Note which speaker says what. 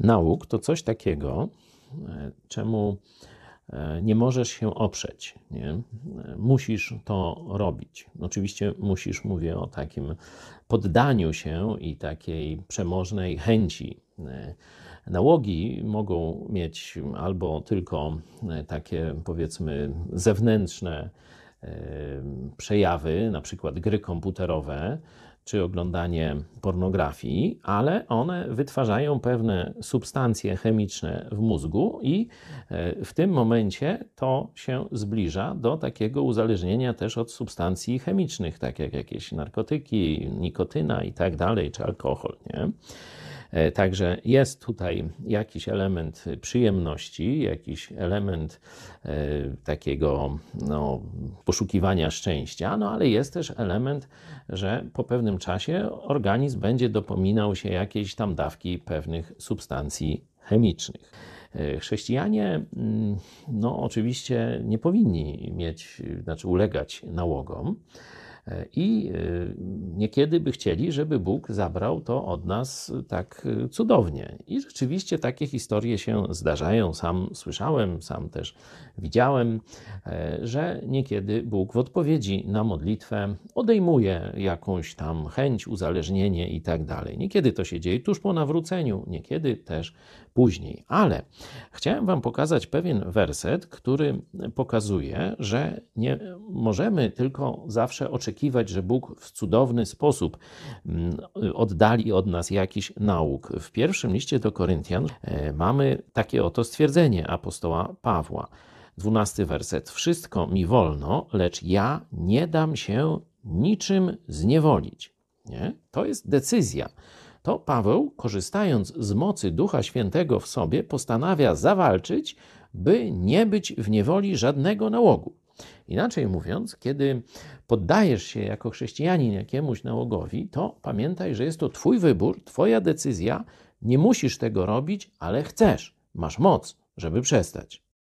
Speaker 1: nauk to coś takiego, czemu nie możesz się oprzeć. Nie? Musisz to robić. Oczywiście musisz, mówię o takim poddaniu się i takiej przemożnej chęci. Nałogi mogą mieć albo tylko takie, powiedzmy, zewnętrzne przejawy, na przykład gry komputerowe, czy oglądanie pornografii, ale one wytwarzają pewne substancje chemiczne w mózgu, i e, w tym momencie to się zbliża do takiego uzależnienia też od substancji chemicznych, tak jak jakieś narkotyki, nikotyna i tak dalej, czy alkohol. Nie? E, także jest tutaj jakiś element przyjemności, jakiś element e, takiego no, poszukiwania szczęścia, no ale jest też element, że po pewnym czasie organizm będzie dopominał się jakiejś tam dawki pewnych substancji chemicznych. E, chrześcijanie, mm, no oczywiście nie powinni mieć, znaczy ulegać nałogom. E, I e, niekiedy by chcieli, żeby Bóg zabrał to od nas tak e, cudownie. I rzeczywiście takie historie się zdarzają. Sam słyszałem, sam też widziałem, że niekiedy Bóg w odpowiedzi na modlitwę odejmuje jakąś tam chęć, uzależnienie i tak dalej. Niekiedy to się dzieje tuż po nawróceniu, niekiedy też później. Ale chciałem Wam pokazać pewien werset, który pokazuje, że nie możemy tylko zawsze oczekiwać, że Bóg w cudowny sposób mm, oddali od nas jakiś nauk. W pierwszym liście do Koryntian e, mamy takie oto stwierdzenie apostoła Pawła. Dwunasty werset. Wszystko mi wolno, lecz ja nie dam się niczym zniewolić. Nie? To jest decyzja to Paweł, korzystając z mocy Ducha Świętego w sobie, postanawia zawalczyć, by nie być w niewoli żadnego nałogu. Inaczej mówiąc, kiedy poddajesz się jako chrześcijanin jakiemuś nałogowi, to pamiętaj, że jest to Twój wybór, Twoja decyzja. Nie musisz tego robić, ale chcesz. Masz moc, żeby przestać.